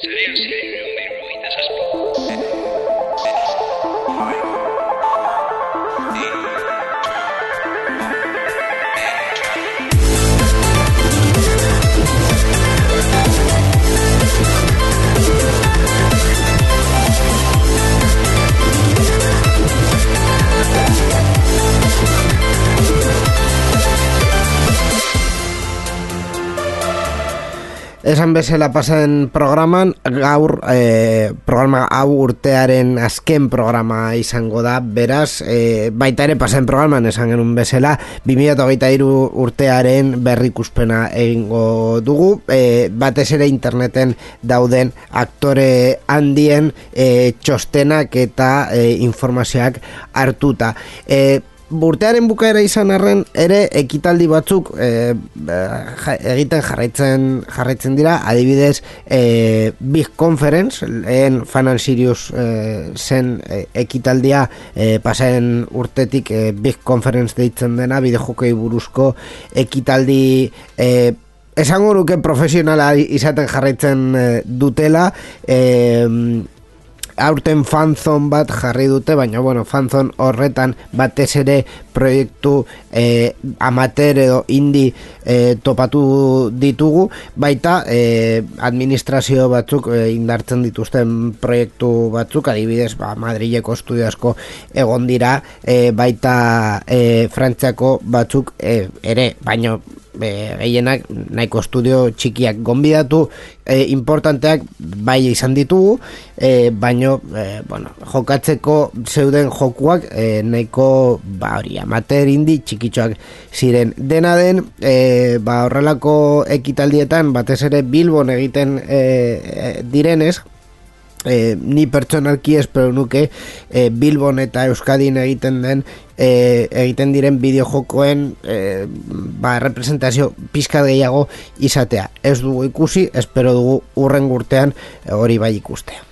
Zarean ziren berrogeita Esan bezala pasen programan, gaur eh, programa hau urtearen azken programa izango da, beraz, eh, baita ere pasen programan esan genuen bezala, 2023 urtearen berrikuspena egingo dugu, eh, batez ere interneten dauden aktore handien eh, txostenak eta eh, informazioak hartuta. Eh, Burtearen bukaera izan arren ere ekitaldi batzuk e, ja, egiten jarraitzen jarraitzen dira. Adibidez e, Big Conference lehen Fan Sirius e, zen e, ekitaldia e, pasen urtetik e, Big Conference deitzen dena bideojokei buruzko ekitaldi e, esango nuke profesionala izaten jarraitzen dutela. E, aurten fanzon bat jarri dute, baina bueno, fanzon horretan batez ere proiektu eh, amateur edo indi eh, topatu ditugu, baita eh, administrazio batzuk eh, indartzen dituzten proiektu batzuk, adibidez, ba, Madrileko estudio asko egon dira, eh, baita eh, Frantziako batzuk eh, ere, baina gehienak nahiko estudio txikiak gonbidatu e, importanteak bai izan ditugu e, baino e, bueno, jokatzeko zeuden jokuak e, nahiko ba hori amater indi txikitxoak ziren. Dena den e, ba horrelako ekitaldietan batez ere Bilbon egiten e, e, direnez e, ni pertsonalki espero nuke e, Bilbon eta Euskadin egiten den e, egiten diren bideojokoen e, ba, representazio pizka gehiago izatea. Ez dugu ikusi, espero dugu urren gurtean e, hori bai ikustea.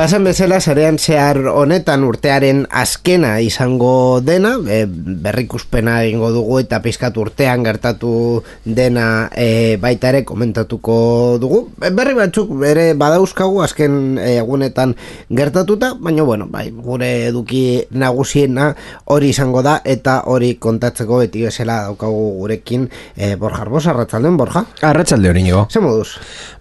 Bazen bezala zarean zehar honetan urtearen azkena izango dena, e, berrikuspena egingo dugu eta pizkat urtean gertatu dena e, baita ere komentatuko dugu. E, berri batzuk bere badauzkagu azken egunetan gertatuta, baina bueno, bai, gure eduki nagusiena hori izango da eta hori kontatzeko beti bezala daukagu gurekin e, Borja Arbosa, arratzalden, Borja? Arratsalde hori nigo. Ze moduz?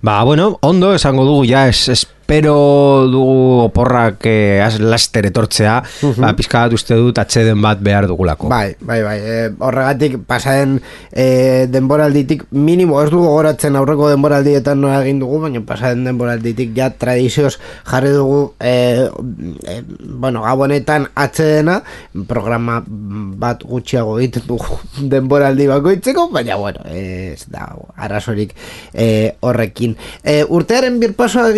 Ba, bueno, ondo esango dugu ja es, espero dugu oporrak eh, az laster etortzea, ba, pizka bat uste dut atxeden bat behar dugulako. Bai, bai, bai. E, horregatik pasaden e, denboralditik minimo ez dugu goratzen aurreko denboraldietan nola egin dugu, baina pasaden denboralditik ja tradizioz jarri dugu e, e, bueno, gabonetan atxedena programa bat gutxiago egiten dugu denboraldi bakoitzeko, baina bueno, ez da arazorik e, horrekin. E, urtearen birpasoa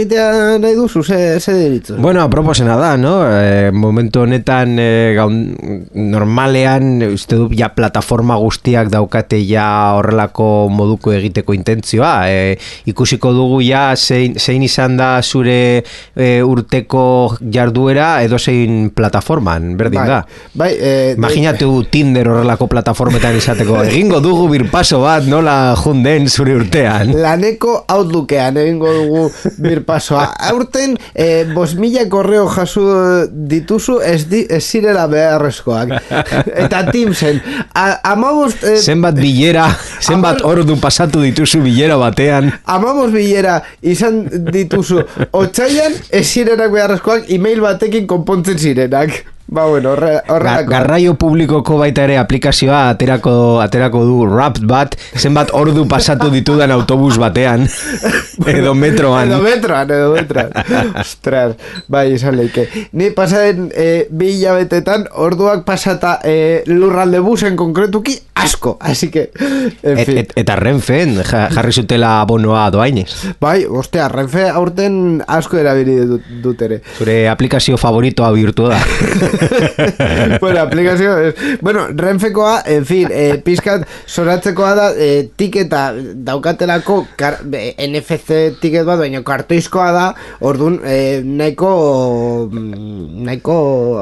nahi duzu, ze, ze deritzu? Bueno, aproposena da, no? E, momentu honetan e, gaun, normalean uste du ja plataforma guztiak daukate ja horrelako moduko egiteko intentzioa. E, ikusiko dugu ja zein, zein izan da zure e, urteko jarduera edo zein plataforman, berdin bai, da. Bai, e, Imaginatu Tinder horrelako plataformetan izateko. Egingo dugu birpaso bat nola junden zure urtean. Laneko outlookean egingo dugu birpasoa. aurten e, bos mila korreo jasu dituzu ez, di, ez zirela beharrezkoak. Eta Teamsen, a- amabost... E, Zenbat bilera, zenbat ordu pasatu dituzu bilera batean. Amamos bilera izan dituzu Otsaian ez zirenak beharrezkoak email batekin konpontzen zirenak Ba bueno, horre, Ga, horrelako garraio publikoko baita ere aplikazioa aterako, aterako du Rapt bat, zenbat ordu pasatu ditudan autobus batean, edo metroan. Edo metroan, edo metroan Ostras, bai, izan leike Ni pasaden e, bi hilabetetan Orduak pasata e, lurralde busen konkretuki asko Así que, en Et, fin et, eta Renfen ja- jarri zutela abonoa doainez. Bai, ostia, Renfe aurten asko erabili dut, dut ere Zure aplikazio favoritoa bihurtu da. bueno, aplikazio es, bueno, Renfekoa, en fin, eh, pizkat soratzekoa da eh, tiketa daukatelako kar, be, NFC tiket bat, baina kartoizkoa da, ordun eh, nahiko mm, nahiko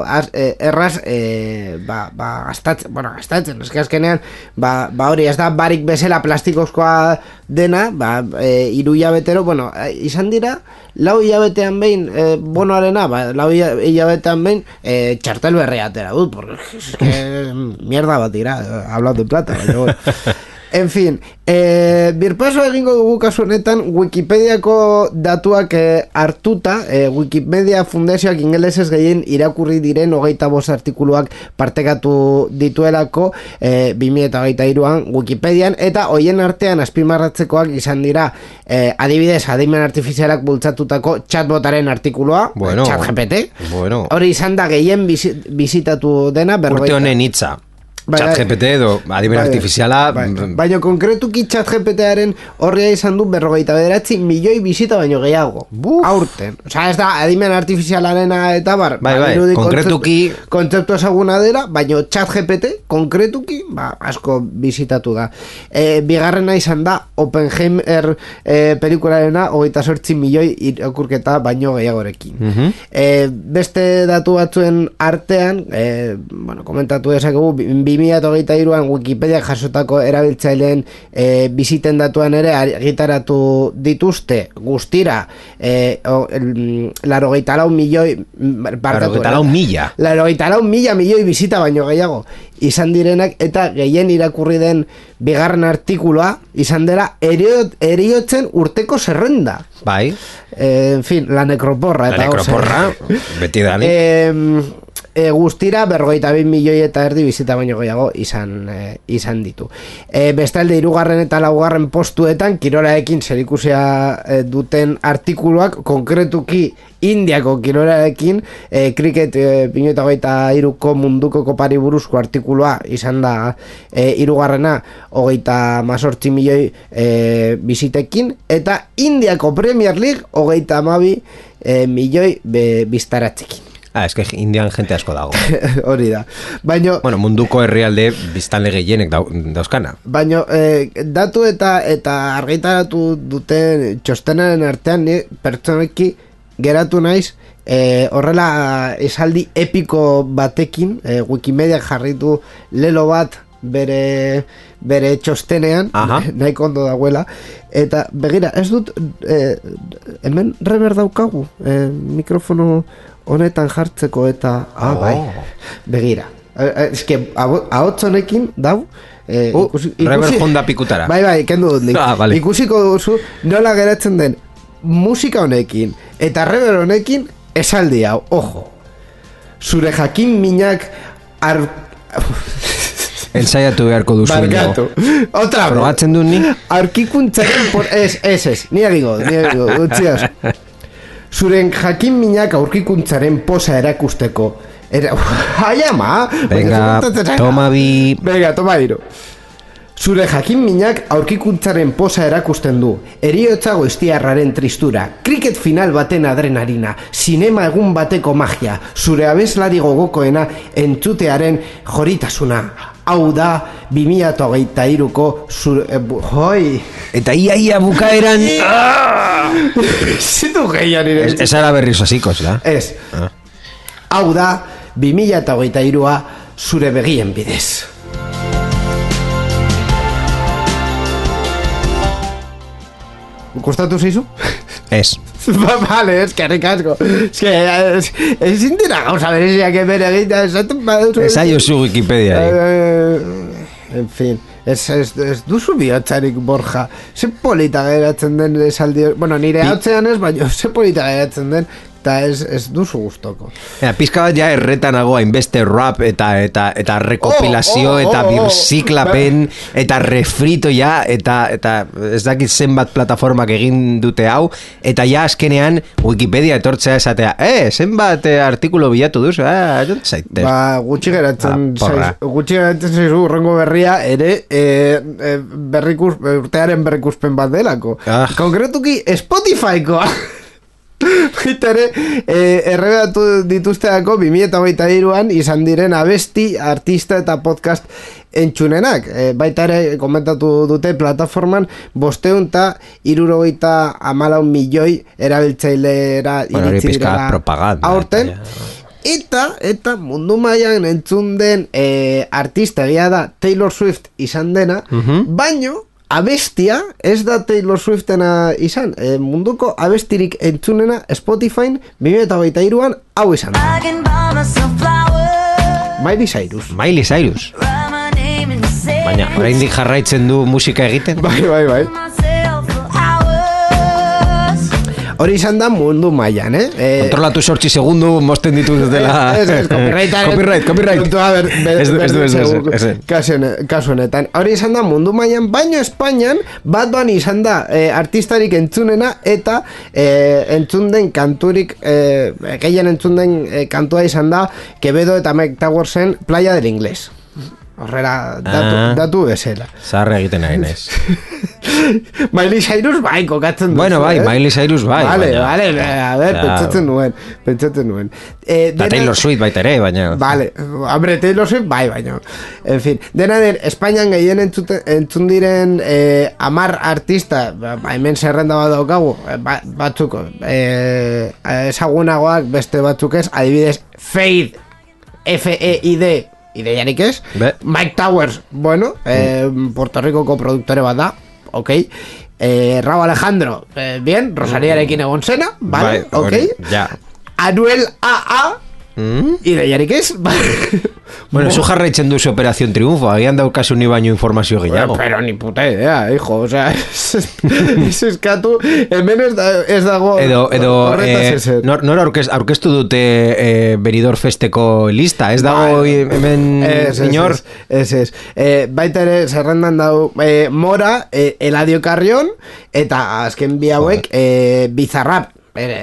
az, eh, erraz eh, ba, ba, gastatzen, bueno, gastatzen, eske azkenean ba, ba hori, ez da barik bezala plastikozkoa dena, ba, eh, iru hilabetero, bueno, eh, izan dira, lau hilabetean behin eh, bonoarena, ba, lau hila- hilabetean behin eh, txartel berria atera dut, porque es que mierda bat dira, hablando de plata, baina, bueno. En fin, eh, birpaso egingo dugu kasu honetan Wikipediako datuak eh, hartuta, eh, Wikimedia Fundazioak ingelesez gehien irakurri diren hogeita bost artikuluak partekatu dituelako eh, 2008an Wikipedian, eta hoien artean azpimarratzekoak izan dira eh, adibidez, adimen artifizialak bultzatutako chatbotaren artikulua, Bueno. chat GPT, Bueno. hori izan da gehien bizi- bizitatu dena, Urte berrogeita- honen hitza. Bai, Chat bai. GPT edo adimen Bai, artifiziala bai. mm, Baina konkretuki chat GPT-aren horria izan du berrogeita bederatzi milioi bizita baino gehiago Buf. Aurten Osa ez da adimen artifizialarena eta bar Bai, bai, badirudi konkretuki- kontzeptu- ezaguna dela Baina chat GPT konkretuki ba, asko bizitatu da e, Bigarrena izan da Oppenheimer e, pelikularena Hogeita sortzi milioi irakurketa baino gehiagorekin Mhm. e, beste datu batzuen artean e, bueno, komentatu dezakegu bi- 2023an Wikipedia jasotako erabiltzaileen e, biziten datuan ere argitaratu dituzte guztira e, o, el, larogeita lau milioi mm, barkatu, lau mila. lau mila milioi bizita baino gehiago izan direnak eta gehien irakurri den bigarren artikulua izan dela eriot, eriotzen urteko zerrenda Bai, Eh, en fin, la necroporra la eta hor zer. nekroporra, beti da, Eh, e, guztira berrogeita bin milioi eta erdi bizita baino gehiago izan, e, izan ditu. E, bestalde irugarren eta laugarren postuetan kirolaekin zerikusia e, duten artikuluak konkretuki Indiako kirolaekin e, kriket e, bino eta iruko munduko kopari buruzko artikulua izan da e, irugarrena hogeita mazortzi milioi e, bizitekin eta Indiako Premier League hogeita amabi e, milioi be, biztaratzekin. Ah, es que indian jente asko dago. Hori da. Baino, bueno, munduko herrialde biztanle gehienek dau, dauzkana. baino eh, datu eta eta argitaratu duten txostenaren artean ni pertsoneki geratu naiz eh, horrela esaldi epiko batekin eh, Wikimedia jarritu lelo bat bere bere txostenean Aha. nahiko ondo dagoela eta begira ez dut eh, hemen rever daukagu eh, mikrofono honetan jartzeko eta ah, Oh. bai begira Eh, eh, eske ahots honekin dau eh, Uh, rever Honda pikutara. bai bai kendu dut Ah, vale. ikusiko duzu nola geratzen den musika honekin eta rever honekin esaldi hau ojo zure jakin minak ar... Ensaiatu beharko duzu. Barkatu. Otra. Probatzen dut ni? Arkikuntzaren por... Ez, ez, ez. Ni egingo, ni egingo. Utziaz. Zuren jakin minak aurkikuntzaren posa erakusteko. Era... Ai, ama! Venga, toma bi... Venga, toma hiru. Zure jakin minak aurkikuntzaren posa erakusten du. Eriotza goiztiarraren tristura. Kriket final baten adrenalina. Sinema egun bateko magia. Zure abeslari gogokoena entzutearen joritasuna. Hau da, 2008ko zure... Eh, bu- hoi! Eta ia ia bukaeran... Zitu gehian ere. Ez, ez ara berriz hasiko, da? Ez. Ah. Hau da, 2008a zure begien bidez. Kostatu zeizu? Ez. Ba, vale, es que ricasco. Es que es, es indira gauza bereziak hemen egitea esaten baduzu. Ez aiozu Wikipedia. Eh, en fin, ez, ez, ez duzu bihotzarik borja. Ze polita geratzen den esaldi Bueno, nire hotzean ez, baina ze polita geratzen den, eta ez, ez duzu gustoko. Ja, pizka bat ja erretanago hainbeste rap eta eta eta rekopilazio Oh, oh, eta oh, oh. birziklapen eta refrito ja eta eta ez dakit zenbat plataformak egin dute hau eta ja azkenean Wikipedia etortzea esatea eh, zenbat eh, artikulu bilatu duzu ah, jont zaitez Ba, gutxi geratzen Ah, zaiz, gutxi geratzen zaizu urrengo berria ere e, e, berrikus, urtearen berrikuspen bat delako. Ah. Konkretuki Spotifykoa. Baita ere, e, errebatu dituzteako 2008an izan diren abesti, artista eta podcast entxunenak. E, baita ere, komentatu dute plataforman bosteun eta irurogeita amalau milioi erabiltzailera Bueno, iritsi aurten. eta Eta, mundu mailan entzun den e, artista da Taylor Swift izan dena, baino abestia ez da Taylor Swiftena izan. E, munduko abestirik entzunena Spotify 2023an hau izan. Miley Cyrus. Miley Cyrus baina oraindik jarraitzen du musika egiten Bai, bai, bai. Hori izan da mundu mailan, eh? E, Kontrolatu sortzi segundu mosten dituz dela. Ez, ez, copyrightaren- Copyright, copyright. ber, Ez du, ez du, ez du, ez kasu honetan. Hori izan da mundu mailan Baino Espainian Bad Bunny izan da eh, Artistarik entzunena Eta eh, entzun den kanturik eh, Gehien entzun den eh, kantua izan da Quevedo eta Mike Towersen Playa del Inglés Horrela datu, Ah. datu bezala Zaharra egiten ari naiz Miley Cyrus bai kokatzen duzu, Bueno, bai, eh? Miley Cyrus bai, Vale, baina- vale, a ver, Claro. pentsatzen nuen Pentsatzen nuen eh, dena- Taylor Swift baita ere, baina Vale, hombre, Taylor Swift, bai, baina. En fin, dena den, Espainian gehien entzun diren eh, amar artista, ba, hemen zerrenda bat daukagu, eh, ba, batzuk, eh, ezagunagoak beste batzuk ez, adibidez, Faith, F-E-I-D, ideiarik ez, Be. Mike Towers, bueno, eh, Puerto Ricoko produktore bat da, ok, eh, Raúl Alejandro, eh, bien, Rosariarekin egon zena, vale, Bai, ok, hori, ja. Anuel A.A., Ideiarik ez, Bueno, zu jarraitzen duzu Operación Triunfo, agian daukazu ni baino informazio gehiago. Pero ni puta idea, hijo, o sea, ez, eskatu, hemen ez, da, ez dago Edo, edo eh, nor, nor aurkez, aurkeztu dute eh, Benidorm Festeko lista, ez dago Bai. hemen inor? Ez, ez, ez. Eh, baita ere, zerrendan dau, eh, Mora, eh, Eladio Carrion, eta azken bi hauek, eh, Bizarrap, ere,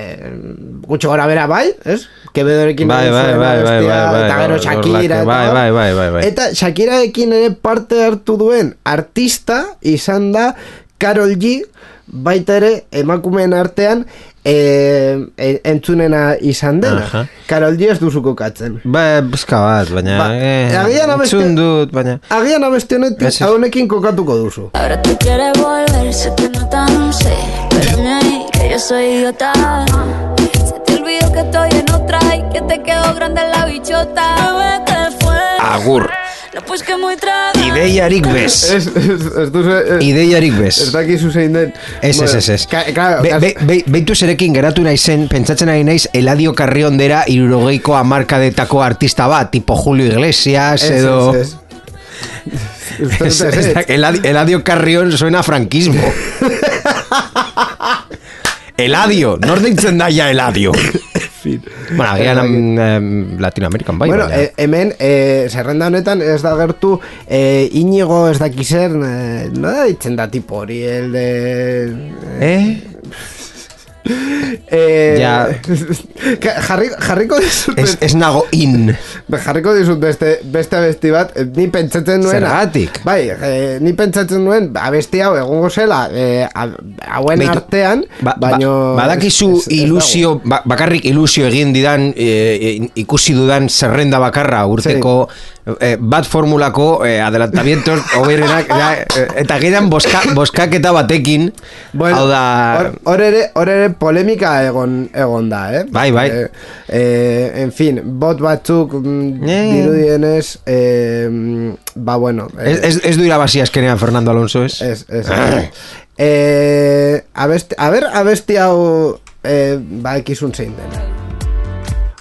gutxo gora bera bai, ez? Kebedorekin Bai, bai, bai, bai, bai, eta gero Shakira, eta bai, bai, bai, bai, bai. Eta Shakirarekin ere parte hartu duen artista izan da Karol G, baita ere emakumeen artean eh, e, entzunena izan dena. Aha. Karol G ez duzu kokatzen. Ba, bizka bat, baina Ba, eh, agian abeste- entzun dut, baina Agian abesti honetik, honekin kokatuko duzu. Ahora tú quieres volver, se te nota, no sé. Espérame ahí, que yo soy idiota. Se te olvidó que estoy en otra y que te quedó grande la bichota. Agur, traga. ideiarik bez. Ez, ez, ez duzu... Ez, Ideiarik bez. ez dakizu zein den. Ez, ez, ez, ez. Claro, Be, be, be, beitu zerekin geratu naizen, pentsatzen ari naiz, Eladio Carrion dera irurogeiko amarkadetako artista bat, tipo Julio Iglesias, edo... ez, ez. Ez- Eladio, Carrion suena a franquismo. Eladio, nor deitzen da ja Eladio. bueno, agian em, Latinoamerikan bai. bueno, baina- eh, hemen, eh, zerrenda honetan ez da gertu eh, Inigo ez dakizer, eh, no da ditzen da tipo hori, el de... eh? Eh, Ja. jarri, jarriko dizut Ez, ez nago in. jarriko dizut beste, beste abesti bat eh, ni pentsatzen nuen Zergatik? bai, eh, ni pentsatzen nuen abesti hau egongo zela eh, hauen Beitu, artean ba, baino ba, badakizu ez- ez- ez ilusio, ba, bakarrik ilusio egin didan eh, ikusi dudan zerrenda bakarra urteko eh, bat formulako eh, adelantamientos oberenak eh, eta gidan boska, boskaketa batekin Bueno, hau da hor- ere, hor ere polemika egon, egon da, eh? Bai, bai. Eh, eh, en fin, bot batzuk mm, Eh. dirudienez, eh, mm, ba bueno. eh, ez, ez, ez du irabazi azkenean Fernando Alonso ez? Ez, ez. eh, abesti, a ber, abesti hau e, ba ekizun zein den.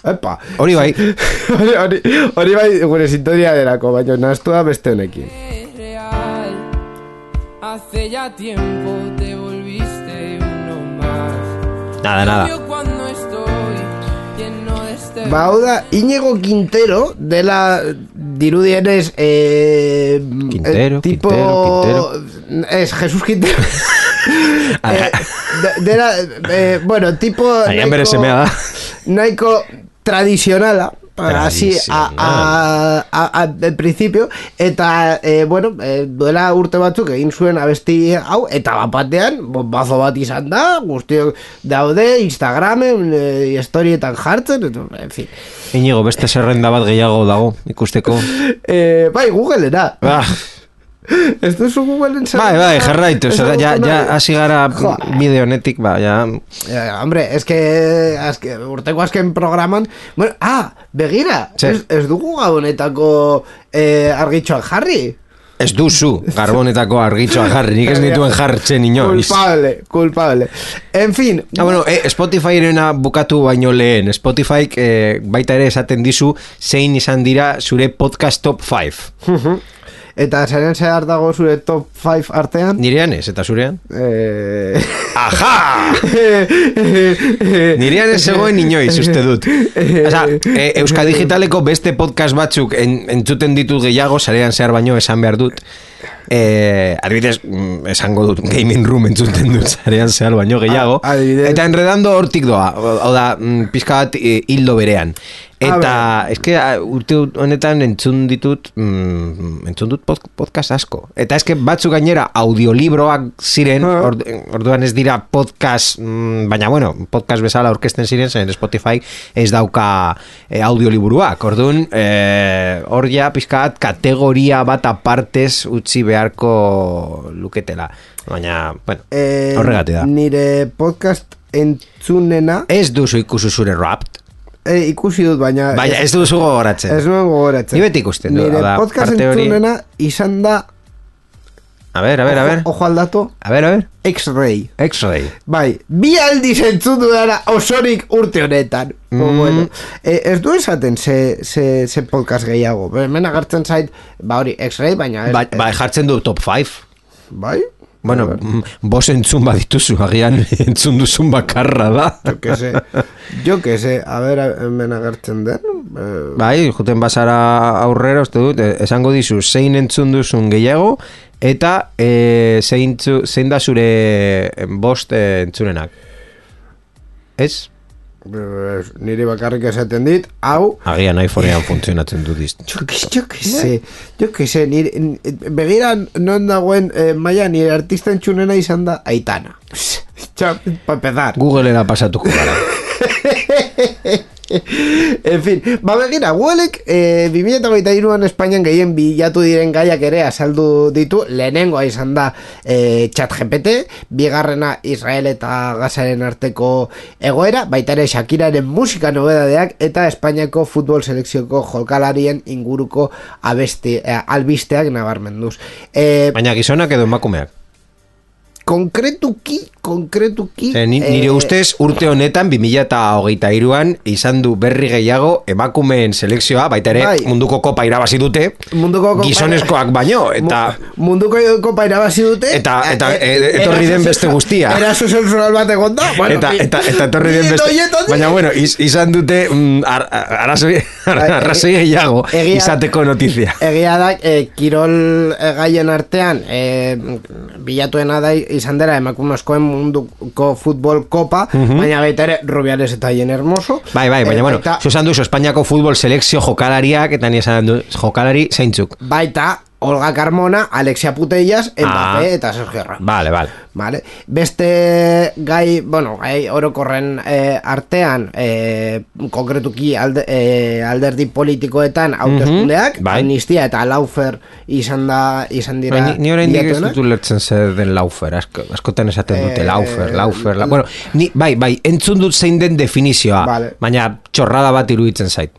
Epa, Hori bai, hori, hori, hori bai gure sintonia derako, baina nastua beste honekin. Hace ya tiempo te volviste uno más. nada, nada. Este Ba, hau da, Iñigo Quintero, dela dirudienez, eh, Quintero, eh, tipo, Quintero, Es Jesus Quintero. eh, de- eh, bueno, tipo... Nahiko tradizionala, así, a, a, a, principio, eta, eh, bueno, eh, duela urte batzuk egin zuen abesti hau, eta bapatean, bombazo bat izan da, guztiok daude, Instagramen, eh, historietan jartzen, eta, en fin. Inigo, beste zerrenda bat gehiago dago, ikusteko. Eh, bai, Googlera. Ba, Ez duzu Googleen bai, bai, jarraitu, Ez ja, ja, hasi gara Joa. bideo honetik, ba, ja, Eh, hombre, es que, azke, urteko azken programan bueno, Ah, begira ez, ez dugu gabonetako eh, argitxoak jarri? Ez duzu garbonetako argitxoa jarri, nik ez nituen jartzen inoiz. Culpable, culpable. En fin Ah, bueno, eh, Spotifyrena bukatu baino lehen, Spotify eh, baita ere esaten dizu zein izan dira zure podcast top 5. Eta zaren zehar dago zure top 5 artean Nirean ez, eta zurean? eh... Aja! Nirean ez zegoen inoiz, uste dut. Osa, e, Euska Digitaleko beste podcast batzuk en, entzuten ditut gehiago, sarean zehar baino esan behar dut. E, adibidez, mm, esango dut gaming room entzuten dut zarean zehar baino gehiago. A- adibidez. Eta enredando hortik doa, hau da, mm, pizka bat e, hildo berean. Eta, eske, urte honetan entzun ditut, mm, entzun dut pod- podcast asko. Eta eske batzuk gainera audiolibroak ziren, Ah. ord, orduan ez dira podcast, mm, baina bueno, podcast bezala aurkezten ziren, zen Spotify ez dauka e, audioliburuak. Orduan, e, hor ja pizkat kategoria bat apartez utzi beharko luketela. Baina, bueno, eh, horregatik da. Nire podcast entzunena Ez duzu ikusu zure rapt, eh, Ikusi dut, baina baina ez duzu gogoratzen. Ez nuen gogoratzen Ni beti ikusten dut, Nire da, podcast parte hori- entzunena izan da A ver, a ver, a ver. Ojo, ojo al dato A ver, a ver. X-Ray X-Ray. Bai, bi aldiz entzun dara osorik urte honetan mm. Mm. bueno, eh, Ez du esaten ze, ze, ze podcast gehiago Hemen agertzen zait, ba hori, X-Ray, baina ez, Ba, ba, jartzen du top 5. Bai? Bueno, mm, bos entzun badituzu, agian entzun duzun bakarra da. Jo que se, jo que se, a ver, hemen agertzen den eh, Bai, juten basara aurrera, uste dut, eh, esango dizu, zein entzun duzun gehiago, eta e, zein, zein da zure bost eh, entzunenak. Ez? Eh, Nire bakarrik esaten dit, hau Agian iPhonean funtzionatzen du diz. Jo que, jo se, nire, n- begira non dagoen eh, maia nire artista entzunena izan da Aitana. Txo, pa empezar. Googleera pasatuko gara. en fin, ba begira, Goelek eh, 2023an Espainian gehien bilatu diren gaiak ere azaldu ditu, lehenengoa izan da eh, chat GPT, bigarrena Israel eta Gazaren arteko egoera, baita ere Shakiraren musika nobedadeak eta Espainiako futbol selekzioko jolkalarien inguruko abesti, eh, albisteak nabarmenduz. Eh, Baina gizonak edo emakumeak. Konkretuki, konkretuki... Ze, ni, nire eh, ustez urte honetan 2008an izan du berri gehiago emakumeen selekzioa, baita ere Bai. munduko kopa irabazi dute, Munduko kopa- gizonezkoak baino, eta... Mu- munduko kopa irabazi dute Eta- eta, eh, eh, etorri den beste guztia. eraso sensual bat egon da bueno, eta, eta, eta etorri den beste horietatik- baina bueno, iz, izan dute mm, ar, ar- arrazoi, Bai, arrazoi egi- gehiago egia- izateko notizia Egia da, eh, kirol eh, gaien artean eh, bilatuena da izan dela emakumezkoen munduko futbol kopa, baina baita ere Rubiales eta Jen Hermoso. bai, bai, baina Eh, bueno, baita, zuzan duzu Espainiako futbol selekzio jokalariak eta ni esan du jokalari zeintzuk baita Olga Carmona, Alexia Putellas, Mbappé Ah. eta Sergio Ramos. Vale, vale Vale. Beste gai, bueno, gai orokorren eh, artean, eh, konkretuki alde, eh, alderdi politikoetan hauteskundeak, bai. amnistia eta laufer izan da izan dira. Baina, ni oraindik ez dut ulertzen zer den laufer, asko, askotan esaten dute Eh, laufer, laufer. La, bueno, ni, bai, bai, entzun dut zein den definizioa, Vale. baina txorrada bat iruditzen zait.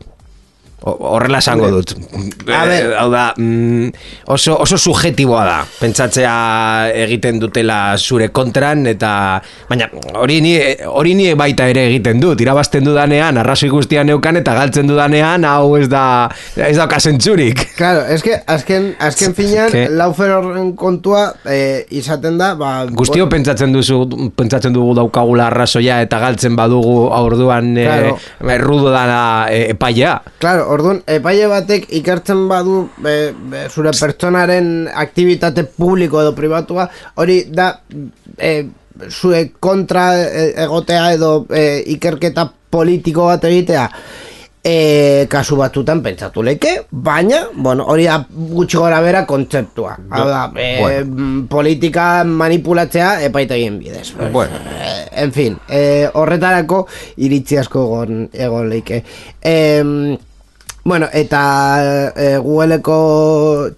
Horrela esango dut. A ber. Eh, hau da, mm, oso, oso subjetiboa da. Pentsatzea egiten dutela zure kontran, eta... Baina, hori ni, hori ni baita ere egiten dut. Irabazten dudanean, arrazoi guztia neukan, eta galtzen dudanean, hau ez da... Ez da kasentzurik. Claro, es que azken, azken finean, que- laufer horren kontua eh, izaten da, ba... Guztio bo- pentsatzen duzu pentsatzen dugu daukagula arrazoia eta galtzen badugu aurduan Claro. e, errudo dana e, epaia. Claro, orduan, epaile batek ikertzen badu be, be, zure pertsonaren aktivitate publiko edo pribatua, hori da e, zure kontra e, egotea edo e, ikerketa politiko bat egitea, e, kasu batutan pentsatu leke, baina, bueno, hori da gutxi gora bera kontzeptua. Hau da, e, Bueno. politika manipulatzea epaitegien bidez. Bueno. Eh, en fin, eh, horretarako iritzi asko egon, egon leike. Eh, bueno, eta eh, Googleko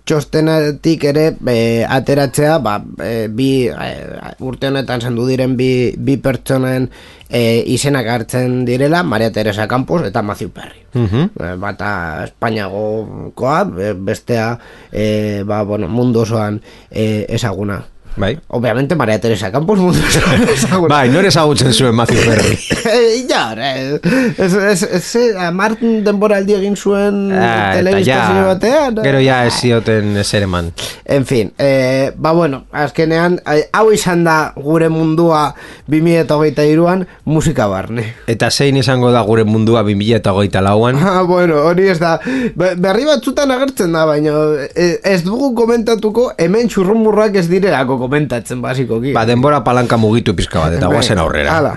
txostenetik ere eh, ateratzea, ba, eh, bi eh, urte honetan zendu diren bi, bi pertsonen eh, izenak hartzen direla, Maria Teresa Campos eta Matthew Perry. Eh, bata Espainiagokoa, eh, bestea eh, ba, bueno, mundu osoan eh, ezaguna. Bai. Obviamente Maria Teresa Campos mundu osoan ezaguna. Bai, nore ezagutzen zuen Matthew Perry. Eh, ja, eh, ez, ez, ez, ez, Martin denboraldi egin zuen Ah, eta telebistazio batean. eh. Gero ja ez zioten zer eman. En fin, eh, ba bueno, azkenean, eh, hau izan da gure mundua 2008an musika barne. Eta zein izango da gure mundua 2008 lauan? Ah, bueno, hori ez da, Be- berri batzutan agertzen da, baina eh, ez dugu komentatuko hemen txurrumurrak ez direlako komentatzen basikoki. Ba, denbora palanka mugitu pizka bat, eta guazen aurrera. Hala.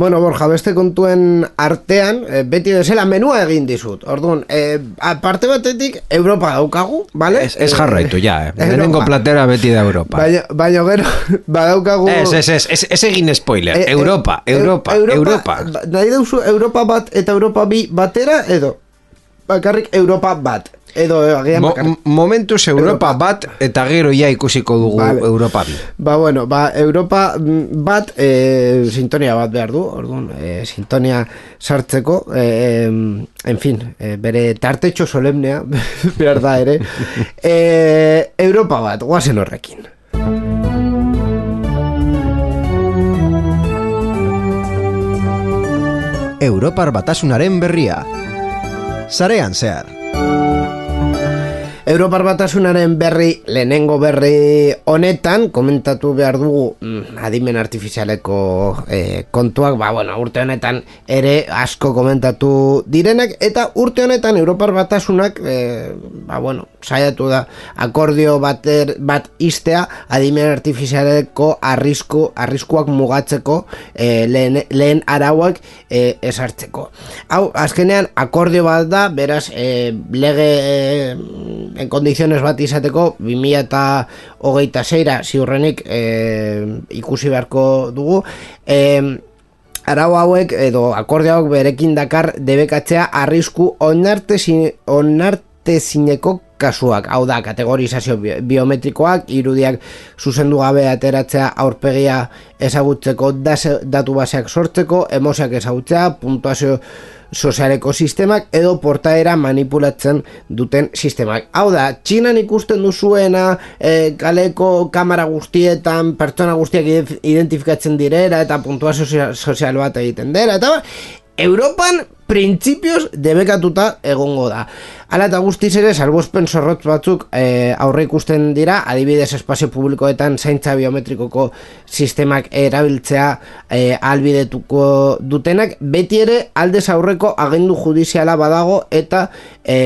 Bueno, Borja, beste kontuen artean, eh, beti bezala menua egin dizut. Orduan, eh, aparte batetik, Europa daukagu, bale? Ez, ez jarraitu, ja, eh. Europa. Lehenengo platera beti da Europa. Baina, baina gero, badaukagu... Ez, ez, ez, ez, ez egin spoiler. Eh, Europa, eu- Europa, Europa. ba- Nahi duzu Europa bat eta Europa bi batera edo bakarrik Europa bat edo agian Mo, bakarrik. m- momentuz Europa bat eta gero ja ikusiko dugu Vale. Europa bi. Ba, bueno, ba, Europa bat e, sintonia bat behar du, orduan, e, sintonia sartzeko, e, en fin, e, bere tartetxo solemnea, behar da ere, e, Europa bat, guazen horrekin. Europar batasunaren berria. Zarean zehar. Europar batasunaren berri, lehenengo berri honetan, komentatu behar dugu mm, adimen artifizialeko eh, kontuak, ba, bueno, urte honetan ere asko komentatu direnak, eta urte honetan Europar batasunak, eh, ba, bueno, saiatu da akordio bater, bat istea adimen artifizialeko arrisku, arriskuak mugatzeko eh, lehen, lehen arauak eh, esartzeko. Hau, azkenean akordio bat da, beraz, eh, lege en condiciones bat izateko 2000 eta hogeita zeira ziurrenik eh, ikusi beharko dugu. Eh, arau hauek edo akordio hauek berekin dakar debekatzea arrisku onarte onartezineko kasuak, hau da, kategorizazio bi- biometrikoak, irudiak zuzendu gabe ateratzea aurpegia ezagutzeko datu baseak sortzeko, emozioak ezagutzea, puntuazio sozialeko sistemak edo portaera manipulatzen duten sistemak. Hau da, txinan ikusten duzuena e, kaleko kamera guztietan pertsona guztiak ident- identifikatzen direra eta puntuazio sozial- sozial bat egiten dira eta ba, Europan printzipioz debekatuta egongo da. Hala eta guztiz ere, salbospen zorrotz batzuk e, aurre ikusten dira, adibidez espazio publikoetan zaintza biometrikoko sistemak erabiltzea e, albidetuko dutenak, beti ere aldez aurreko agendu judiziala badago eta e,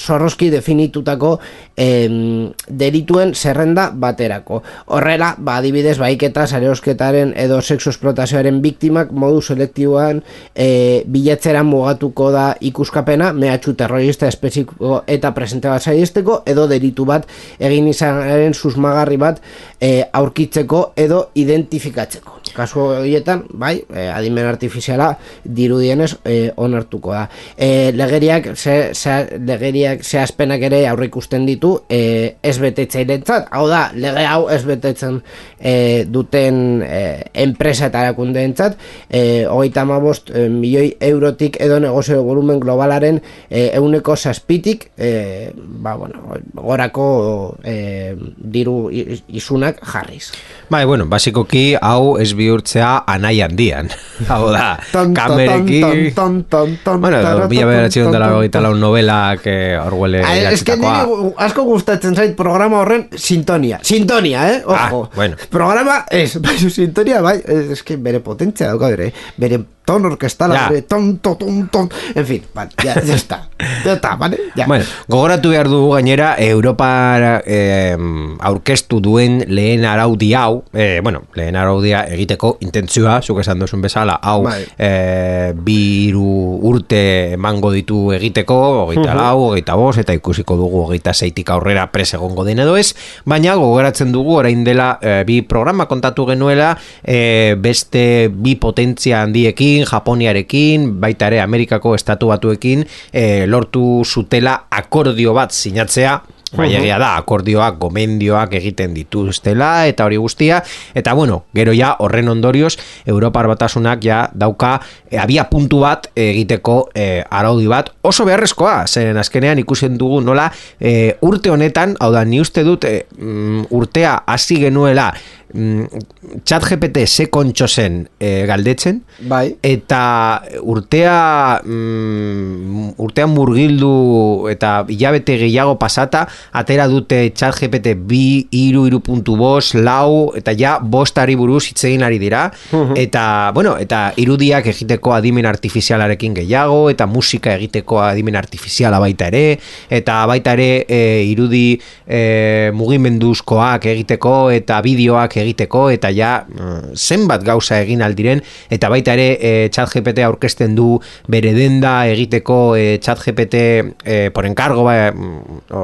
zorrozki definitutako e, derituen zerrenda baterako. Horrela, ba, adibidez, baiketa, sareosketaren edo sexu esplotazioaren biktimak modu selektiboan e, bilatzera mugatuko da ikuskapena, mehatxu terrorista espezifiko eta presente bat saiesteko, edo deritu bat egin izanaren susmagarri bat e, aurkitzeko edo identifikatzeko. Kasu horietan, bai, e, adimen artifiziala dirudienez e, onartuko da. E, legeriak, ze, ze, legeriak zehazpenak ere aurre ikusten ditu e, ez betetzailetzat, hau da, lege hau ez betetzen e, duten e, enpresa eta erakundeentzat, e, hogeita amabost e, milioi eurotik edo negozio volumen globalaren e, euneko saspitik, e, ba, bueno, gorako e, diru isunak jarriz. Bai, bueno, basikoki hau ez bihurtzea anai handian. Hau da, kamerekin... Bueno, mila bederatzion ton, dela ton, hogeita lau novelak eh, Orwell Ez idatzitakoa. niri asko gustatzen zait programa horren sintonia. Sintonia, eh? Ojo. Ah, bueno. Programa ez, bai, sintonia, bai, ez que bere potentzia dauka bere, bere ton orkestala, Ja. bere ton, ton, ton, ton, en fin, vale, ya, ya está. Ya está, vale? Ya. Bueno, gogoratu behar dugu gainera Europa eh, aurkeztu duen lehen araudi hau, eh, bueno, lehen araudia egiteko intentzioa, zuk esan duzun bezala, hau Bai. eh, biru urte emango ditu egiteko, hogeita lau, hogeita bos, eta ikusiko dugu hogeita zeitik aurrera pres egongo den edo ez, baina gogoratzen dugu orain dela eh, bi programa kontatu genuela eh, beste bi potentzia handiekin, Japoniarekin, baita ere Amerikako estatu batuekin eh, lortu zutela akordio bat sinatzea, Bai, egia da, akordioak, gomendioak egiten dituztela eta hori guztia, eta bueno, gero ja horren ondorioz, Europar batasunak ja dauka e, abia puntu bat egiteko e, araudi bat. Oso beharrezkoa, zeren azkenean ikusen dugu nola e, urte honetan, hau da, ni uste dut e, urtea hasi genuela mm, chat GPT ze kontxo zen e, galdetzen, Bai. eta urtea mm, urtean murgildu eta hilabete gehiago pasata atera dute chat GPT bi iru iru puntu bos, lau eta ja bostari buruz hitz egin ari dira. Eta bueno eta irudiak egiteko adimen artifizialarekin gehiago eta musika egiteko adimen artifiziala baita ere eta baita ere e, irudi e, mugimenduzkoak egiteko eta bideoak egiteko eta ja mm, zenbat gauza egin aldiren eta baita ere e, chat GPT aurkezten du bere denda egiteko e, chat GPT e, por encargo ba,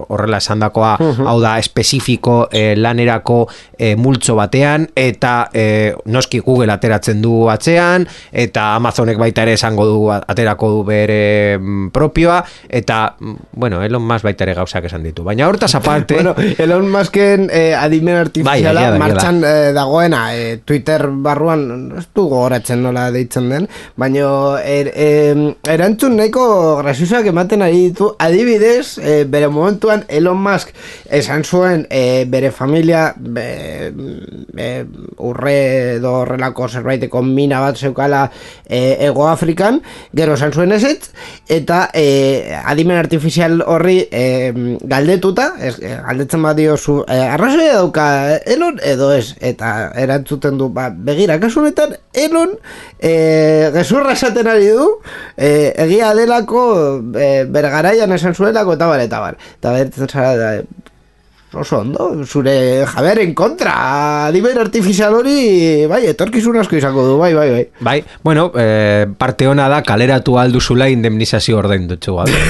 horrela esandakoa hau da espezifiko e, lanerako e, multzo batean eta e, noski Google ateratzen du atzean eta Amazonek baita ere esango du aterako du bere mm, propioa eta mm, bueno, Elon Musk baita ere gauzak esan ditu. Baina hortaz aparte Bueno, Elon Musken eh, adimen artifiziala Bai, egia martxan eh, dagoena eh, Twitter barruan ez du gogoratzen nola deitzen den baina er, em, erantzun nahiko graciosak ematen ari ditu. Adibidez eh, bere momentuan Elon Musk esan zuen eh, bere familia be, eh, urre edo horrelako zerbaiteko mina bat zeukala eh, Ego Afrikan gero esan zuen ezetz eta eh, adimen artifizial horri eh, galdetuta eh, galdetzen badio zu eh, arrazoia dauka Elon edo ez eta erantzuten du ba, begira kasu honetan Elon eh, gezurra esaten ari du eh, egia delako eh, bere garaian esan zuelako eta bar eta bar eta bertzen zara da, oso ondo, zure jabearen kontra adimen artifizial hori bai, etorkizun asko izango du, bai, bai, bai Bai, bueno, eh, parte ona da kaleratu alduzula indemnizazio ordain dutxu gabe.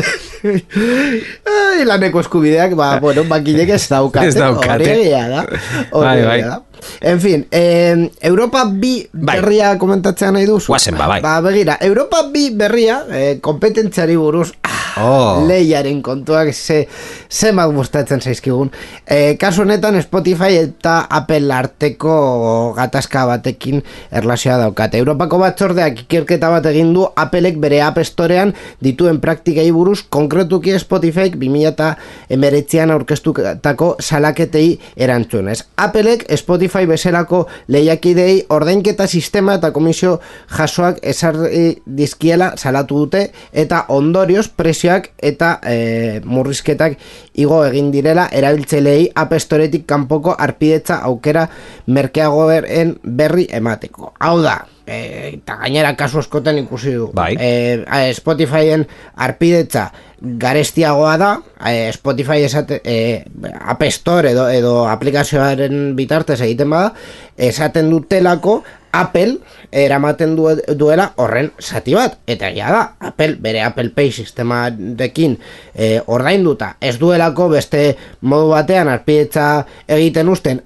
Ai, laneko eskubideak, ba, bueno, bakilek ez daukate. Ez daukate. Hori egia da. Hori Bai, bai. da. En fin, eh, Europa bi Bai. berria komentatzea nahi duzu. Guazen, ba, bai. Ba, begira, Europa bi berria, eh, kompetentziari buruz, ah, Oh. lehiaren kontuak ze, ze mat gustatzen zaizkigun. Eh, kasu honetan Spotify eta Apple arteko gatazka batekin erlazioa daukate. Europako batzordeak ikerketa bat egin du Applek bere App Storean dituen praktikei buruz, konkretuki Spotify 2019an aurkeztutako salaketei erantzunez. Applek Spotify bezalako lehiakidei ordainketa sistema eta komisio jasoak esarri dizkiela salatu dute eta ondorioz presioak eta e, murrizketak igo egin direla erabiltzailei App Storetik kanpoko arpidetza aukera merkeagoen berri emateko. Hau da, e, eta gainera kasu askotan ikusi du. Bai. E, Spotifyen arpidetza garestiagoa da, e, Spotify esate, e, App Store edo, edo aplikazioaren bitartez egiten bada, esaten dutelako Apple eramaten du, duela horren zati bat. Eta egia da, Apple bere Apple Pay sistemarekin e, ordainduta ez duelako beste modu batean arpidetza egiten usten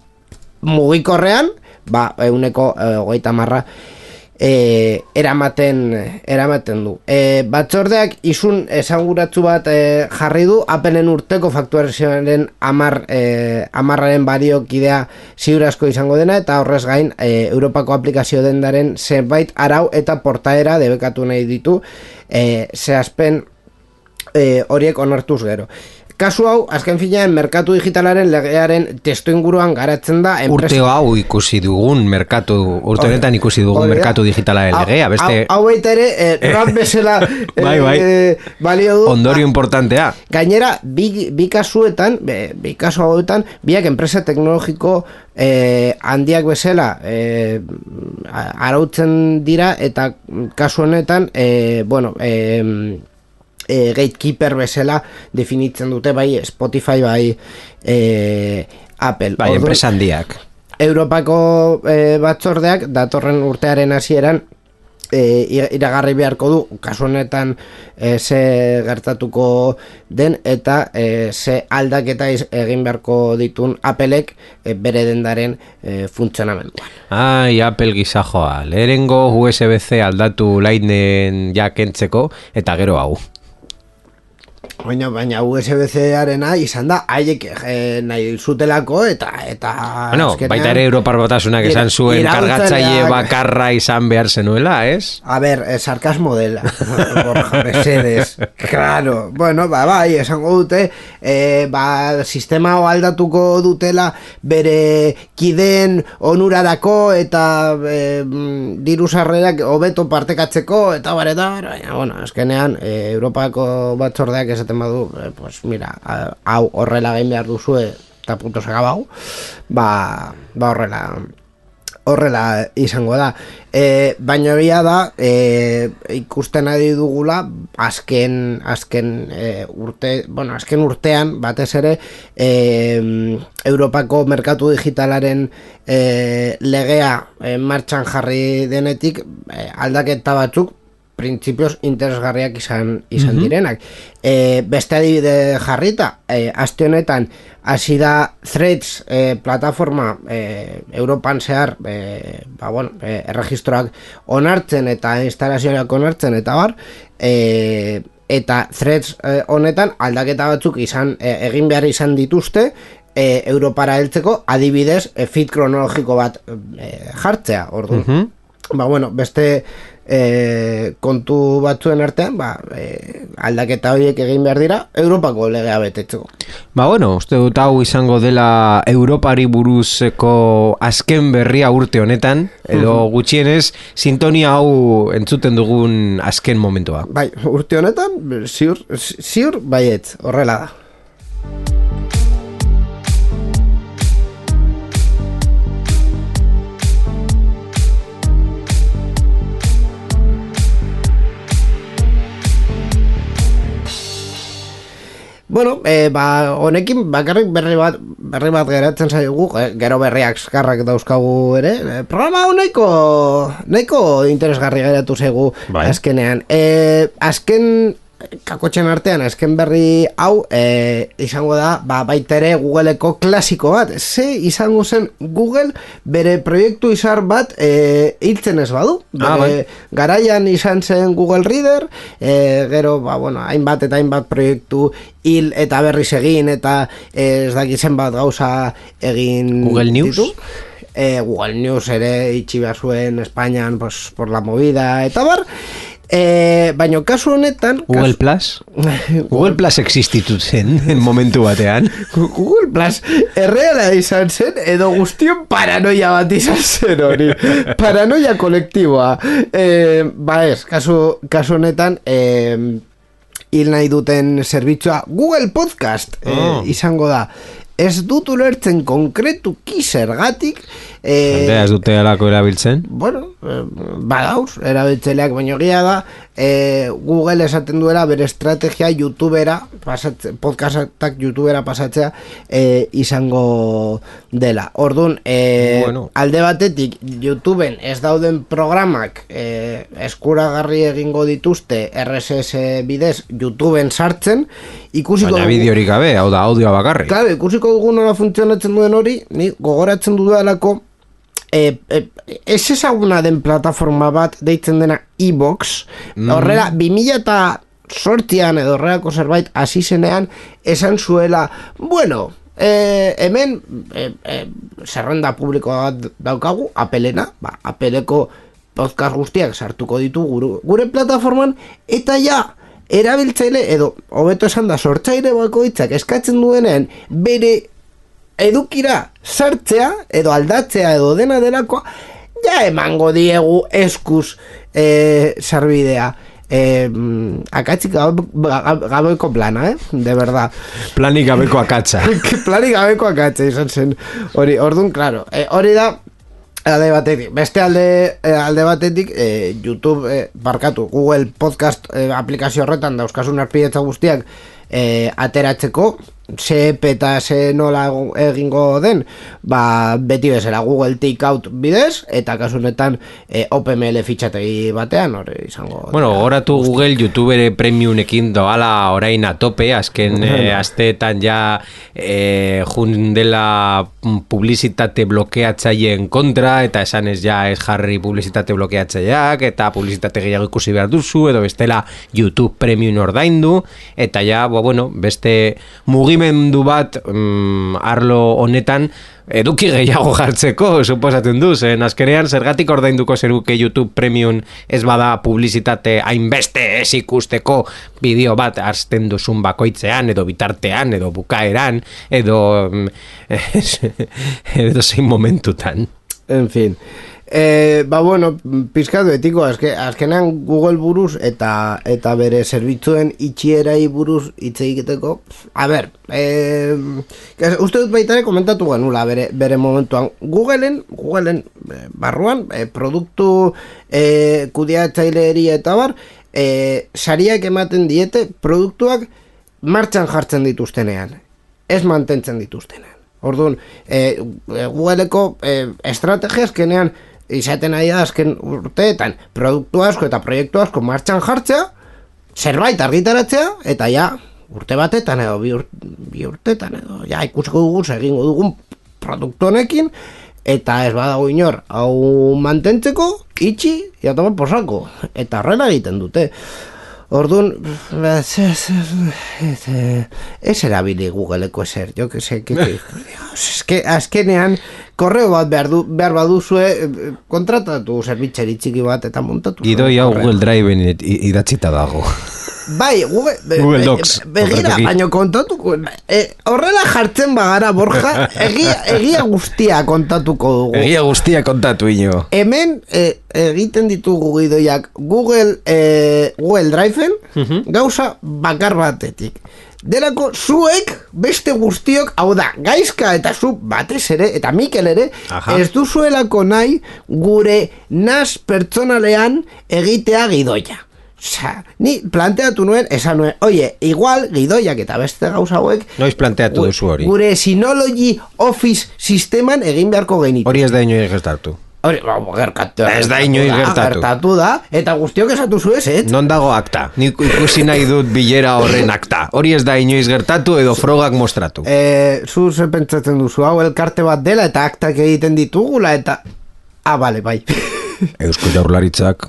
mugikorrean, ba, euneko e, hogeita marra e, eramaten, eramaten du. E, batzordeak isun esanguratzu bat e, jarri du Appleen urteko faktuazioaren amar, e, amarraren bariokidea ziurazko izango dena eta horrez gain e, Europako aplikazio dendaren zenbait arau eta portaera debekatu nahi ditu e, zehazpen e, horiek onartuz gero. Kasu hau, azken finean, merkatu digitalaren legearen testu inguruan garatzen da Urte hau ikusi dugun merkatu, urte honetan ikusi dugun da. merkatu digitalaren legea, beste Hau, hau ere, eh, rap bezala eh, Bai, bai. eh, balio du ondorio importantea. Gainera, bi, bi kasuetan, bi kasu hauetan, biak enpresa teknologiko eh, handiak bezala eh, arautzen dira eta kasu honetan, eh, bueno, eh, e, gatekeeper bezala definitzen dute bai Spotify bai e, Apple Bai, enpresa handiak. Europako e, batzordeak datorren urtearen hasieran e, ira- iragarri beharko du kasu honetan e, ze gertatuko den eta e, ze aldaketa iz- egin beharko ditun Applek e, bere dendaren e, funtzionamenduan. Ai, Apple gizajoa. Lehenengo USB-C aldatu lainen ja kentzeko, eta gero hau. Baina, baina USB-C-arena izan da haiek e, nahi zutelako eta eta Bueno, azkenean- baita ere Europar Batasunak esan zuen kargatzaile bakarra izan behar zenuela, ez? A ver, eh, sarkasmo dela Borja, mesedes Claro, bueno, ba, bai, esango dute eh, ba, sistema aldatuko dutela bere kideen onurarako eta eh, diru sarrerak hobeto partekatzeko eta bar, eta bar, baina, bueno, azkenean eh, Europako batzordeak esaten badu eh, pues mira, hau horrela egin behar duzue eta punto sagabau ba, ba horrela horrela izango da. E, baina egia da, e, ikusten ari dugula, azken, azken e, urte, bueno, azken urtean, batez ere, e, Europako merkatu digitalaren e, legea e, martxan jarri denetik, e, aldaketa batzuk, printzipioz interesgarriak izan, izan direnak. E, beste adibide jarrita, e, aste honetan, hasi da Threads e, plataforma e, Europan zehar, e, ba, bueno, e, erregistroak onartzen eta instalazioak onartzen eta bar, e, eta Threads e, honetan aldaketa batzuk izan e, egin behar izan dituzte, e, Europara heltzeko adibidez e, feed kronologiko bat e, jartzea, ordu. Ba, bueno, beste e, kontu batzuen artean, ba, e, aldaketa horiek egin behar dira, Europako legea betetzeko. Ba bueno, uste dut hau izango dela Europari buruzeko azken berria urte honetan, edo gutxienez, sintonia hau entzuten dugun azken momentua. Bai, urte honetan, ziur, ziur baiet, horrela da. Bueno, e, ba, honekin bakarrik berri bat berri bat geratzen zaigu, eh, gero berriak eskarrak dauzkagu ere. E, programa hau nahiko, nahiko interesgarri geratu zaigu Bai. azkenean. E, azken kakotxen artean, azken berri hau e, izango da, ba, baita ere Googleeko klasiko bat. Ze izango zen Google bere proiektu izar bat e, hiltzen ez badu. Ah, Bere bai. garaian izan zen Google Reader, e, gero, ba, bueno, hainbat eta hainbat proiektu hil eta berriz egin eta eh, ez dakit zenbat gauza egin Google News? ditu. Eh, Google News ere itxi behar zuen Espainian pues, por la movida eta bar eh, baina kasu honetan Google kasu- Plus? Google Plus existitu zen en momentu batean. Google Plus erreala izan zen edo guztion paranoia bat izan zen hori paranoia kolektiboa e, ba ez, kasu, kasu honetan e, hil nahi duten zerbitzua Google Podcast e, Oh. izango da ez dut ulertzen konkretuki zergatik e, Jendea ez dute alako erabiltzen. bueno, eh, badauz, erabiltzaileak baino gila da, eh, Google esaten duela bere estrategia youtubera, pasatze, podcastak youtubera pasatzea eh, izango dela. Orduan, eh, Bueno. alde batetik YouTubeen ez dauden programak eh, eskuragarri egingo dituzte RSS bidez YouTubeen sartzen, ikusiko Baina bideorik gabe, hau da audioa bakarrik. Claro, ikusiko dugu nola funtzionatzen duen hori, ni gogoratzen dudalako e, e, ez ezaguna den plataforma bat deitzen dena e-box, horrela, 2000 eta sortian edo horrelako zerbait hasi zenean esan zuela, bueno, e, hemen e, e, zerrenda publikoa bat daukagu, apelena, ba, apeleko podcast guztiak sartuko ditu gure, gure plataforman, eta ja, erabiltzaile edo hobeto esan da sortzaile bakoitzak eskatzen duenean bere edukira sartzea edo aldatzea edo dena delakoa ja emango diegu eskuz e, sarbidea e, akatsik gabe, gabeko plana, eh? De verdad. Planik gabeko akatsa. Planik gabeko akatsa izan zen. Hori, orduan, claro, e, hori da alde batetik. Beste alde, alde batetik, eh, YouTube, eh, barkatu, Google Podcast eh, aplikazio horretan dauzkasun arpidetza guztiak eh, ateratzeko, ze eta ze nola egingo den, ba, beti bezala Google Takeout bidez, eta kasunetan eh, OpenML fitxategi batean, hori izango. Bueno, goratu Google YouTubere premiumekin doala orain a tope, azken eh, asteetan ja eh, jun dela publizitate blokeatzaileen kontra, eta esan ez ja ez jarri publizitate blokeatzaileak, eta publizitate gehiago ikusi behar duzu, edo bestela YouTube premium ordaindu, eta ja, bo, bueno, beste mugimendu bat mm, arlo honetan eduki gehiago jartzeko, suposatzen du, zen azkenean zergatik ordainduko zeruke YouTube Premium ez bada publizitate hainbeste ez ikusteko bideo bat hartzen duzun bakoitzean, edo bitartean, edo bukaeran, edo mm, edo zein momentutan. En fin. E, ba bueno, pizkatu etiko, azke, azkenean Google buruz eta eta bere zerbitzuen itxierai buruz hitz egiteko. A ber, e, uste dut baita ere komentatu genula bere, bere momentuan. Googleen, Googleen e, barruan, e, produktu e, kudiatzaileeri eta bar, e, sariak ematen diete produktuak martxan jartzen dituztenean. Ez mantentzen dituztenean. Orduan, e, Googleko e, estrategia azkenean izaten nahi da azken urteetan produktu asko eta proiektu asko martxan jartzea, zerbait argitaratzea, eta ja, urte batetan edo bi, ur, bi urtetan edo, ja, ikusiko dugu egingo dugun produktu honekin, eta ez badago inor, hau mantentzeko, itxi, jatoma posako, eta horrela egiten dute. Orduan, ez erabili Googleeko eser, jo que se, que, azkenean, korreo bat behar, du, behar baduzue, kontratatu zerbitxeri txiki bat eta montatu. Gidoi hau Google Drive idatzita dago. Bai, Google, be, Google be- Docs, begira, konkretuki. baino kontatuko. E, horrela jartzen bagara, Borja, egia, egia guztia kontatuko dugu. Egia guztia kontatu ino. Hemen e, egiten ditugu gidoiak Google, e, Google Driven gauza bakar batetik. Delako zuek beste guztiok, hau da, gaizka eta zu batez ere, eta Mikel ere, Aha. ez duzuelako nahi gure nas pertsonalean egitea gidoia. Osea, ni planteatu nuen, esan nuen, oie, igual gidoiak eta beste gauza hauek Noiz planteatu duzu hori. Gure Synology Office sisteman egin beharko genitu. Hori ez da inoiz gestartu. Hori, ba, gerkatu. Ez da inoiz gertatu. Gertatu da, eta guztiok esatu zu ez, eh? Non dago akta? Nik ikusi nahi dut bilera horren akta. Hori ez da inoiz gertatu edo frogak mostratu. E, zu ze pentsatzen duzu, hau elkarte bat dela eta aktak egiten ditugula eta... Ah, bale, bai. Eusko jaurlaritzak,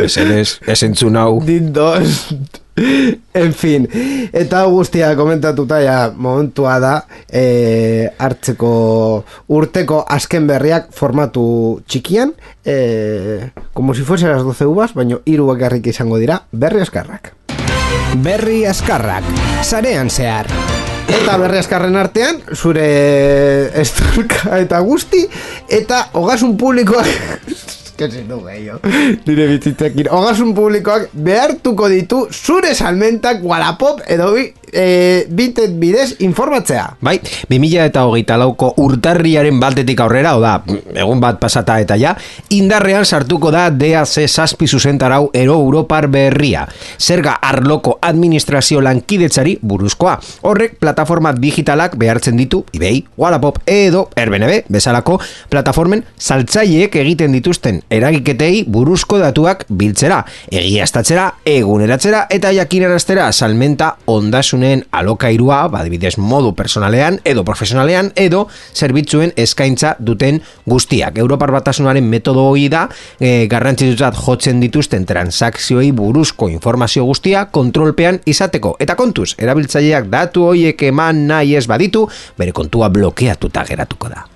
esenez, esentzun hau. Dindos. En fin, eta guztia komentatuta ja momentua da e, hartzeko urteko azken berriak formatu txikian e, como si fuese las 12 uvas, baino hiru bakarrik izango dira berri askarrak. Berri askarrak, sarean zehar. Eta berri askarren artean, zure estorka eta guzti, eta ogasun publikoak... se du gehiago. Nire bizitzekin. Ogasun publikoak behartuko ditu zure salmentak Wallapop edo e, Vinted bidez informatzea. Bai, 2000 eta hogeita lauko urtarriaren batetik aurrera, oda, egun bat pasata eta ja, indarrean sartuko da DAC zazpi zuzentarau ero Europar berria. Zerga arloko administrazio lankidetzari buruzkoa. Horrek plataforma digitalak behartzen ditu, eBay, Wallapop edo Airbnb bezalako plataformen saltzaileek egiten dituzten eragiketei buruzko datuak biltzera, egiaztatzera, eguneratzera eta jakinaraztera salmenta ondasun segurtasunen alokairua, badibidez modu personalean edo profesionalean edo zerbitzuen eskaintza duten guztiak. Europar batasunaren metodo hori da e, garrantzituzat jotzen dituzten transakzioei buruzko informazio guztia kontrolpean izateko. Eta kontuz, erabiltzaileak datu horiek eman nahi ez baditu, bere kontua blokeatuta geratuko da.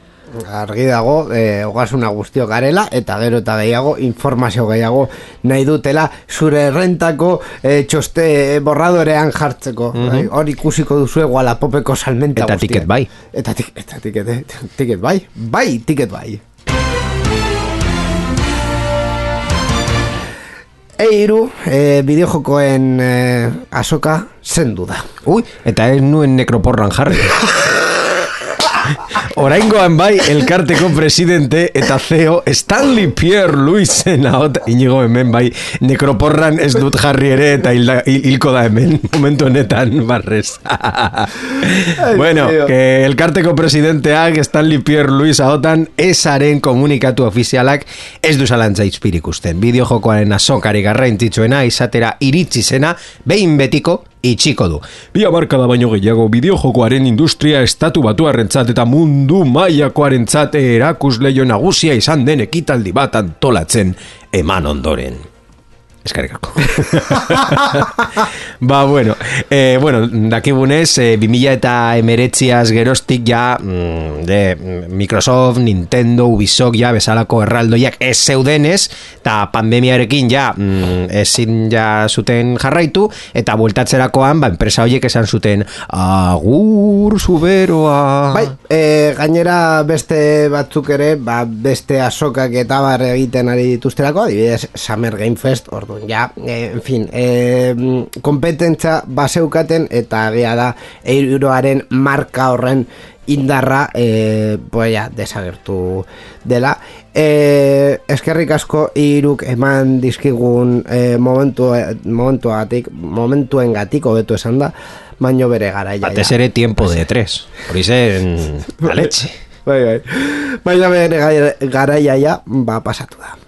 Argi dago e, ogasuna guztio garela eta gero eta gehiago informazio gehiago nahi dutela zure rentako e, txoste borradorean jartzeko bai? hor ikusiko duzu eguala popeko salmenta Eta guztia. ticket bai. eta, tik, eta ticket, eh? ticket bai bai ticket bai Eiru, e, bideojokoen e, asoka zendu da. Ui, eta ez nuen nekroporran jarri. Oraingoan bai elkarteko presidente eta CEO Stanley Pierre Luisen ahot inigo hemen bai nekroporran ez dut jarri ere eta hilko da hemen momentu honetan barrez. bueno, que elkarteko presidenteak Stanley Pierre Luis ahotan esaren komunikatu ofizialak ez du zalantza izpirik usten. Bideojokoaren azokari garrantzitsuena izatera iritsi zena behin betiko itxiko du. Bi amarkada baino gehiago bideojokoaren industria estatu batuarrentzat eta mundu mailakoarentzat erakusleio nagusia izan den ekitaldi bat antolatzen eman ondoren. Eskarrikako. ba, bueno, eh, bueno, dakibunez, eh, 2000 eta emeretziaz gerostik ja mm, de mm, Microsoft, Nintendo, Ubisoft ja bezalako erraldoiak ez zeudenez, eta pandemiarekin ja mm, ezin ja zuten jarraitu, eta bueltatzerakoan, ba, enpresa horiek esan zuten agur zuberoa. Bai, e, gainera beste batzuk ere, ba, beste asokak eta bar egiten ari dituzterako, adibidez Summer Game Fest, orduan, ja, e, en fin, e, kompetentza baseukaten eta gea da euroaren marka horren indarra e, pues ja, desagertu dela e, eskerrik asko iruk eman dizkigun e, momentu, momentuatik momentuen gatik hobetu esan da baino bere garaia Batez ere tiempo de tres. Hori zen, la leche. Bai, bai. Baina bere garaia ja, ba, pasatu da.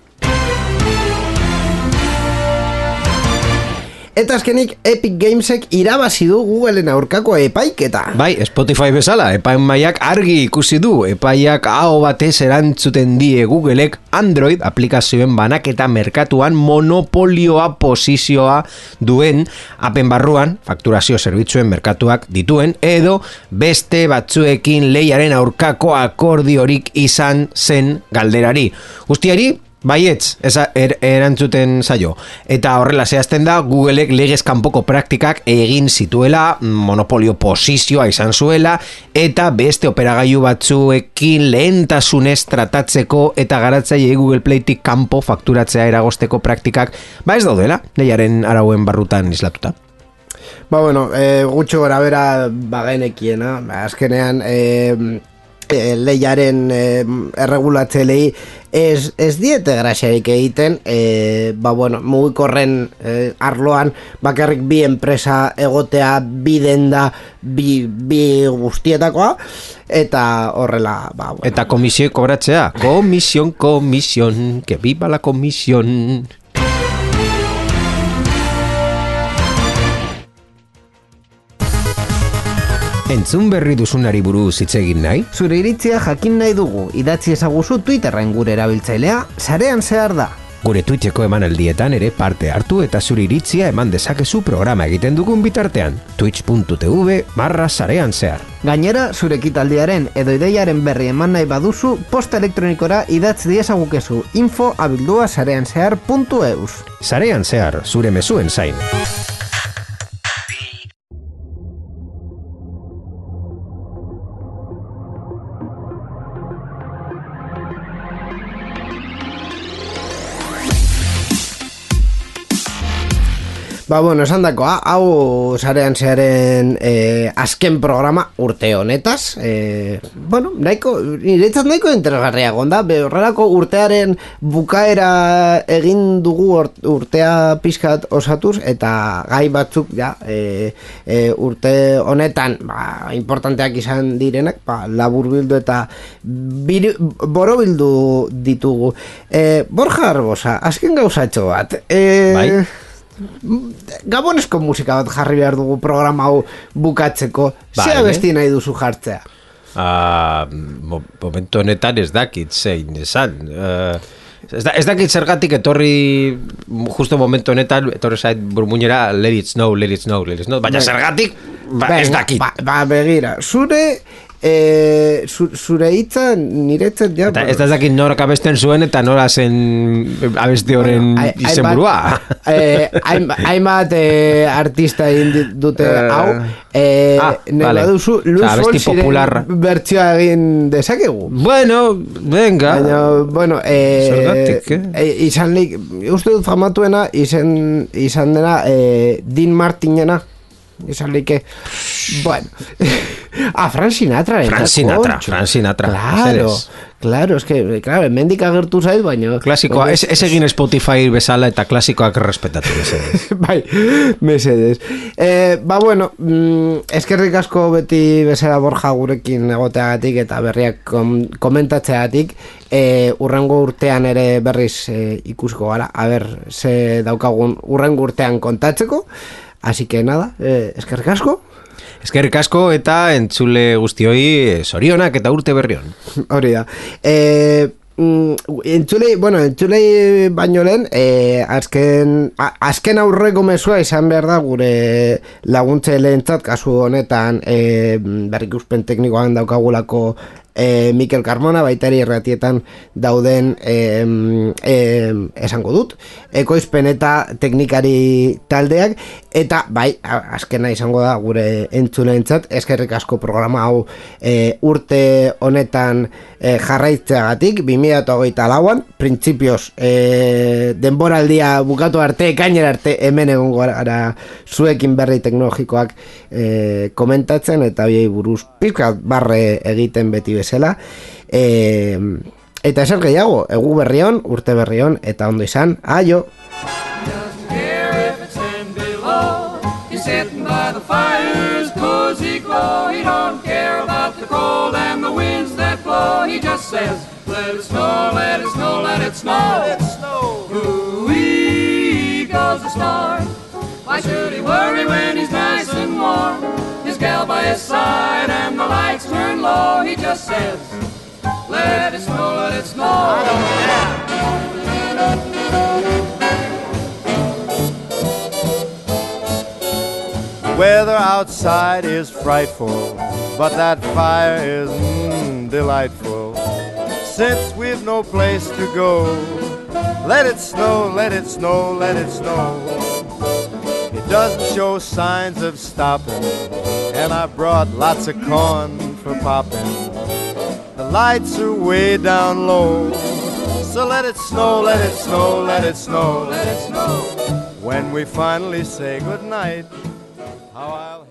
Eta azkenik Epic Gamesek irabazi du Googleen aurkako epaiketa. Bai, Spotify bezala, epaimaiak argi ikusi du, epaiak aho batez erantzuten die Googleek Android aplikazioen banaketa merkatuan monopolioa posizioa duen apen barruan, fakturazio zerbitzuen merkatuak dituen, edo beste batzuekin leiaren aurkako akordiorik izan zen galderari. Guztiari, Baietz, eza, er, erantzuten zaio. Eta horrela zehazten da, Googleek legez kanpoko praktikak egin zituela, monopolio posizioa izan zuela, eta beste operagailu batzuekin lehentasunez tratatzeko eta garatzaile Google Playtik kanpo fakturatzea eragosteko praktikak, ba ez daudela, lehiaren arauen barrutan islatuta. Ba, bueno, e, gutxo gora bera bagenekiena, ba, azkenean e, e, leiaren e, erregulatzelei ez, ez diete graxarik egiten, e, ba, bueno, mugikorren e, arloan bakarrik bi enpresa egotea, bi denda, bi, bi guztietakoa, eta horrela, ba, bueno. Eta komisio kobratzea, komision, komision, que viva la komision. Entzun berri duzunari buruz hitz egin nahi? Zure iritzia jakin nahi dugu, idatzi ezaguzu Twitterren gure erabiltzailea, sarean zehar da. Gure Twitcheko emanaldietan ere parte hartu eta zure iritzia eman dezakezu programa egiten dugun bitartean. twitch.tv barra sarean zehar. Gainera, zure ekitaldiaren edo ideiaren berri eman nahi baduzu, posta elektronikora idatz diezagukezu info abildua sarean zehar.eus. Sarean zehar, zure mezuen zain. Ba, bueno, esan dakoa, hau sarean zearen eh, azken programa urte honetaz. Eh, bueno, nahiko, niretzat nahiko interesgarria gonda, horrelako urtearen bukaera egin dugu ur- urtea pixkat osatuz, eta gai batzuk, ja, eh, eh, urte honetan, ba, importanteak izan direnak, ba, labur bildu eta biri, borobildu ditugu. Eh, Borja Arbosa, azken gauzatxo bat. Eh, Bai. Gabonesko musika bat jarri behar dugu programa hau bukatzeko. Vale. Zea besti nahi duzu jartzea. Ah, mo- momentu honetan ez dakit zein esan. Uh, ez, da, ez dakit zergatik etorri justo momentu honetan etorri zait burmuñera let it snow, let it snow, let it snow. Baina Bai. zergatik ba, ez dakit. Ba, ba, begira, zure... E, zu, zure hitza niretzat ja Eta ez da ez dakit norak abesten zuen eta nora zen abesti horren Ai- izenburua. eh, hainbat- Hainbat eh, artista egin dute Eh, hau eh, ah, vale. Luis Osea, abesti Fonsiren popularra. bertsioa egin dezakegu Bueno, venga. Baina, bueno, eh, Zergatik, eh? eh, izan lik, uste dut famatuena izan, izan dena eh, Dean Martinena izan like bueno ah, Fran Sinatra Frank Sinatra, Frank Sinatra, claro, claro, es que, claro, hemendik agertu zait, baina Klasikoa, ez, ez egin Spotify bezala eta klasikoak respetatu mesedez. bai, mesedez. Eh, ba, bueno, mm, eskerrik asko beti bezala borja gurekin egoteagatik eta berriak kom komentatzeagatik. Eh, urrengo urtean ere berriz eh, ikusko gara, a ber, ze daukagun urrengo urtean kontatzeko. Así que nada, eh, eskerrik asko. Eskerrik asko eta entzule guztioi eh, zorionak eta urte berrion. Hori da. E, mm, entzulei, bueno, entzulei baino lehen, e, azken, a, azken aurreko mesua izan behar da gure laguntzaileentzat kasu honetan e, berrikuspen teknikoan daukagulako e, Mikel Carmona baitari erratietan dauden e, e, esango dut ekoizpen eta teknikari taldeak. Eta bai, azkena izango da gure entzuleentzat eskerrik asko programa hau e, urte honetan e, jarraitzeagatik 2008 lauan printzipioz e, denboraldia bukatu arte ekainera arte hemen egongo gara zuekin berri teknologikoak e, komentatzen eta biei buruz pizkat barre egiten beti bezala e, eta ezer gehiago egu berrion, urte berrion eta ondo izan, aio! sitting by the fire's cozy glow. He don't care about the cold and the winds that blow. He just says, let it snow, let it snow, let it snow. Let it snow. Ooh-wee goes the star. Why should he worry when he's nice and warm? His gal by his side and the lights turn low. He just says, let it snow, let it snow. I don't care. Weather outside is frightful, but that fire is mm, delightful. Since we've no place to go, let it snow, let it snow, let it snow. It doesn't show signs of stopping, and I brought lots of corn for popping. The lights are way down low, so let it snow, let it snow, let it snow, let it snow. When we finally say goodnight, how I'll